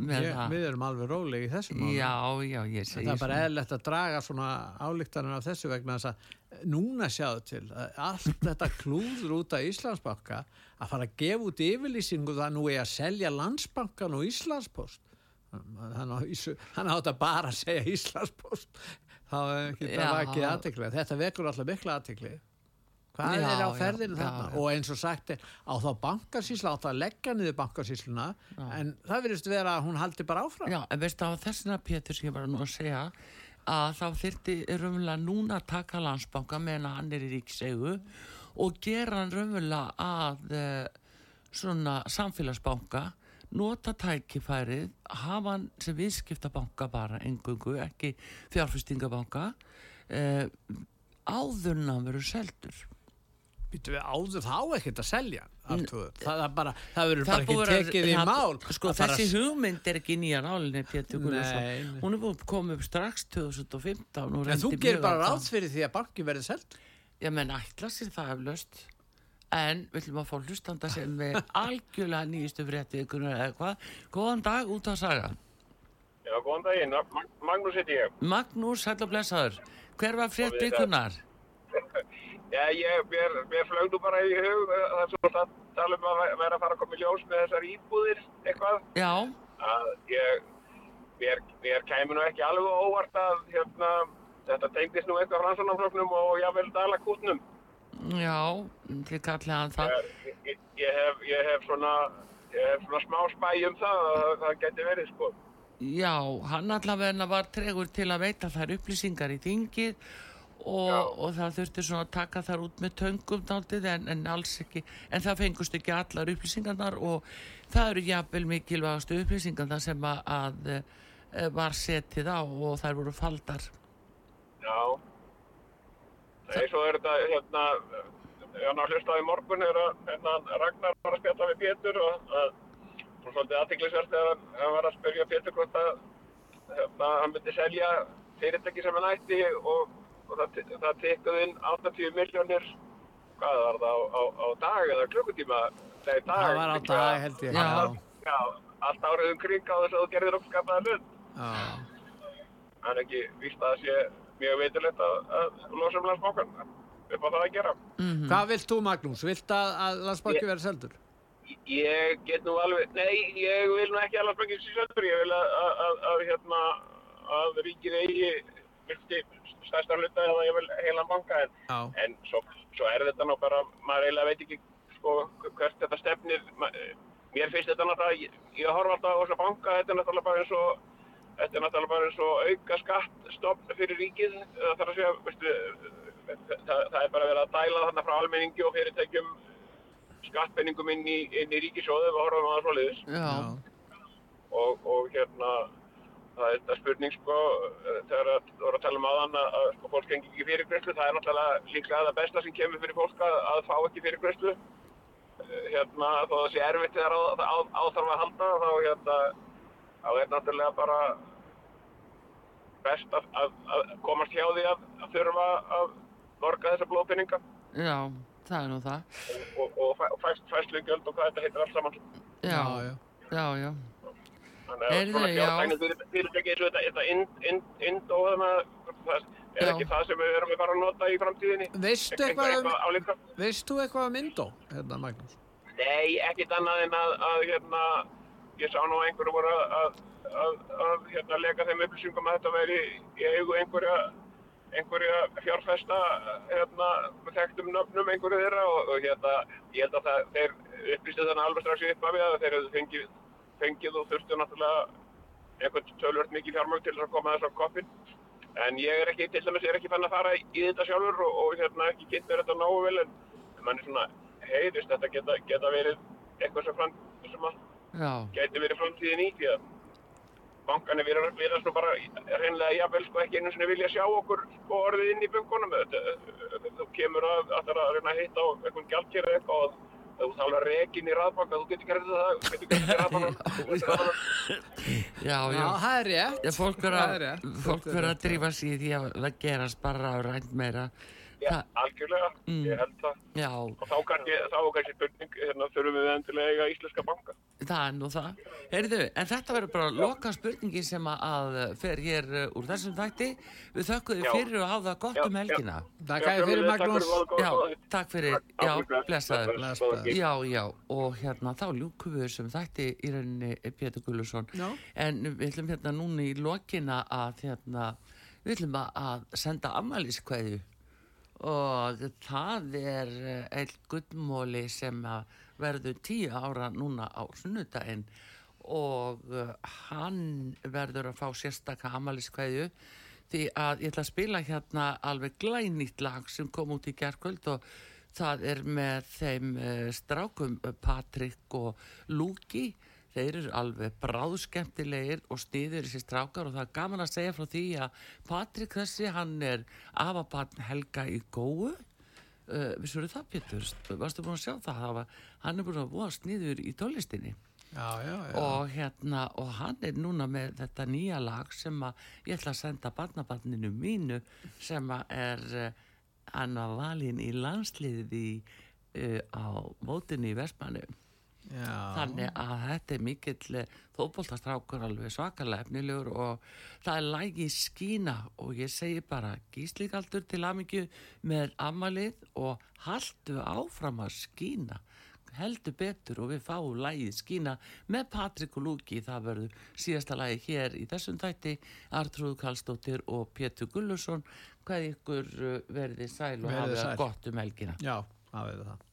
A: með
C: Ég, við erum alveg róleg í þessu máli.
A: Já, já, ég segi
C: það er bara eðlert að draga svona álíktanir af þessu vegna þess að núna sjáðu til að allt þetta klúður út af Íslandsbanka að fara að gefa út yfirlýsingu það nú er að selja landsbankan og Íslandspost hann, átt að bara segja Íslandspost. Þá ekki
A: Já.
C: það vakið aðtekli þetta vekur alltaf mikla aðtekli hvað
A: Já,
C: er á
A: já,
C: ferðinu
A: já,
C: þarna?
A: já.
C: og eins og sagt er á þá bankasísla átt að leggja niður bankasísluna en það virðist vera að hún haldi bara áfram.
A: Já, en veistu á þessina Pétur sem ég var nú að segja að þá þyrfti raunverulega núna að taka landsbanka meðan hann er í ríksegu og gera hann raunverulega að uh, svona samfélagsbanka nota tækifærið hafa hann sem viðskiptabanka bara engungu, ekki fjárfestingabanka áður en hann verður seldur.
C: Býtu við áður þá ekkert að selja Artúr. það er bara, það verður bara ekki
A: að-
C: tekið í mál.
A: sko
C: að
A: þessi
C: að-
A: hugmynd er ekki nýja nálinni hún er búið komið upp strax 2015 og
C: en þú gerir bara ráð fyrir því að banki verði selt
A: ég menn ætla sér það eflaust en við ætlum að fá hlustanda sem er algjörlega nýjustu frétti ykkur eða hvað, góðan dag út að saga
H: Já, góðan daginn. Mag Magnús heiti ég.
A: Magnús, hæll og blessaður hver var frétti
H: Og við
A: ykkurnar?
H: Já, ég, mér, mér flög nú bara í hug uh, það er svo að tala um að ve- vera að fara að koma í ljós með þessar íbúðir eitthvað
A: Já,
H: að ég, mér, mér kæmi nú ekki alveg á óvart að hérna, þetta tengdist nú eitthvað fransanafloknum og jável dalakútnum.
A: Já, þið kallið hann það.
H: Ég, ég, ég, hef, ég hef svona, ég hef svona smá spæ um það að það geti verið sko.
A: Já, hann allavega var tregur til að veita þær upplýsingar í þingið og, og það þurfti svona að taka þar út með töngum daldið en, en alls ekki, en það fengust ekki allar upplýsingarnar og það eru jafnvel mikilvægastu upplýsingarnar sem að, að eh, var setið á og þær voru faldar.
H: Já. Nei, svo er þetta, hérna, ég hann á hlustaði í morgun er að hérna, Ragnar var að spjalla við Pétur og að, svo svolítið aðtiklisvert þegar hann, hann var að spyrja Pétur hvort að hérna, hann myndi selja fyrirtæki sem hann ætti og, og það, það tekkuð inn 80 miljónir, hvað var það á, á, á dag eða klukkutíma? Nei, dag.
C: Það var á dag held ég.
A: Já.
H: Já, allt árið um kring á þess að þú gerðir uppskapaða hlut.
C: Já.
H: Það er ekki víst að það sé mjög veitilegt að, að losa um landsbókan upp á það að gera.
A: Mm
C: Hvað vilt þú Magnús? Vilt að, að landsbanki
H: Ég-
C: verði seldur?
H: Ég get nú alveg, nei, ég vil nú ekki að landsbókin sé söndur, ég vil að, að, að, að, hérna, að ríkið eigi vilti stærsta hluta eða ég vil heilan banka en, en svo, svo er þetta nú bara, maður eiginlega veit ekki sko, hvert þetta stefnir, mér finnst þetta náttúrulega, ég, ég horfa alltaf á þessa banka, þetta er náttúrulega bara eins og Þetta er náttúrulega bara eins og auka skattstopp fyrir ríkið. Það þarf að segja, veistu, það, það er bara verið að dæla þarna frá almenningi og fyrirtækjum skattpenningum inn í, inn í ríkisjóðu og horfum að það svoleiðis.
A: Já,
H: Og, og hérna, það er þetta spurning sko, þegar að þú voru að tala um aðan að, að sko, fólk gengi ekki fyrir greiðslu, það er náttúrulega líklega það besta sem kemur fyrir fólk að, að fá ekki fyrir greiðslu. Hérna, þó það sé erfitt þegar á, á, á þarf að halda, þá hérna, þá er náttúrulega bara best að, að, að komast hjá því að, að þurfa að borga þessa blóðpinninga
A: já, það er nú það.
H: og, og, og fæst, fæslugjöld og hvað þetta heitir allt saman.
A: Já,
C: já.
A: já, já.
H: Þannig að svona
A: já.
H: fjártækni fyrir, fyrirtæki eins og þetta, þetta ind, og það er ekki það sem við erum að fara að nota í framtíðinni.
C: Veistu
H: Eitthvað-
C: eitthvað, um,
H: álíka?
C: veist þú eitthvað um Indó, hérna Magnús?
H: Nei, ekkit annað en að, að hérna, ég sá nú að einhverju voru að, að, að, að hérna, lega þeim upplýsingum að þetta væri í eigu einhverja, einhverja fjárfesta hérna, með þekktum nöfnum einhverju þeirra og, og hérna, ég held að það, þeir upplýstu þannig alveg strax í upphafi að þeir hefðu fengið, fengið og þurftu náttúrulega einhvern tölvört mikið fjármögn til þess að koma þess á koppin. En ég er ekki, til dæmis, ég er ekki fann að fara í þetta sjálfur og, og hérna, ekki kynnt mér þetta nógu vel en mann er svona, heyrist þetta geta, geta verið eitthvað sem, fram, sem að gæti verið framtíðin í því að bankanir virðast nú bara reynlega jafnvel sko ekki einu sinni vilja sjá okkur sko orðið inn í bunkunum þú kemur að það er að reyna að hitta á einhvern gjaldkera eitthvað og þú þálar rekin í raðbanka þú getur gerðið það, þú getur gerðið raðbanka
A: já,
C: Já,
A: já.
C: það er rétt.
A: Já, fólk verður
C: er
A: að, að drífa sig í því að það gerast bara á rænt meira.
H: Já, algjörlega,
A: Mm.
H: ég held það
A: Já,
H: og þá kannski, þá kannski spurning hérna þurfum við endilega eiga íslenska banka
A: það er nú það. Heyrðu, en þetta verður bara loka spurningi sem að- fer hér uh, úr þessum þætti. Við þökkum þið fyrir að hafa gott
H: Já,
A: um helgina.
C: Takk fyrir Magnús.
A: Já, takk fyrir, já, blessaður.
C: Bless, bless.
A: Já, já, og hérna þá ljúkum við þessum þætti í rauninni Pétur Gullusson.
C: Já.
A: En við ætlum hérna núna í lokina að hérna, við ætlum að- að senda ammæliskveðju og það er eh, einn guttmóli sem verður tíu ára núna á sunnudaginn. Og uh, hann verður að fá sérstaka ammæliskveðju því að ég ætla að spila hérna alveg glænýtt lag sem kom út í gerkvöld og það er með þeim uh, strákum Patrik og Lúki þeir eru alveg bráðskemmtilegir og sniður þessi strákar og það er gaman að segja frá því að Patrik þessi hann er afabarn Helga í góu. Uh, vissur það Pétur, varstu búin að sjá það, það var, hann er búin að búa sniður í tónlistinni.
C: Já, já, já.
A: og hérna og hann er núna með þetta nýja lag sem að ég ætla að senda barnabarninu mínu sem að er uh, hann var valinn í landsliði uh, á mótinni í Vestmannu
F: Já.
A: þannig að þetta er mikill eh, þóbóltastrákur alveg svakalega efnilegur og það er lægi skína og ég segi bara gíslíkaldur til amingju með amalið og haldu áfram að skína. Heldur betur og við fáum lægi skína með Patrik og Lúki. Það verður síðasta lægi hér í þessum þætti. Artrúð Kallstóttir og Pétur Gullursson hvað ykkur eh, verði sæl og
F: verði
A: hafa
F: sæl.
A: gott um helgina.
F: Já, hafa við það.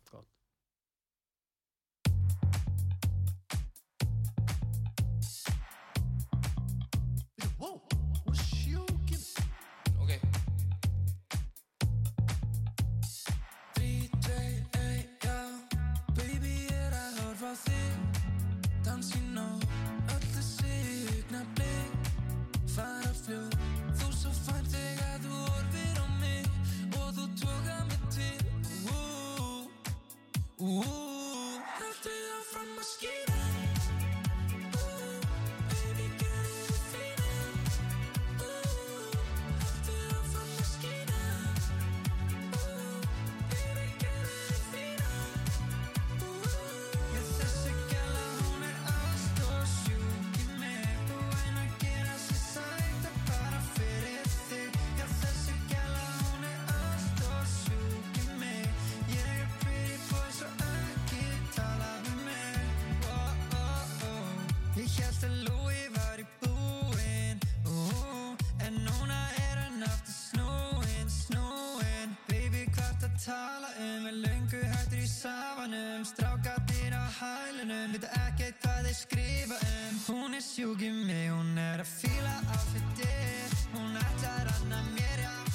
I: neighbor en Hún er sjúk í mig, hún er að fíla á fyrir Hún ætlar að ranna mér, já.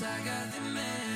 I: I got the man.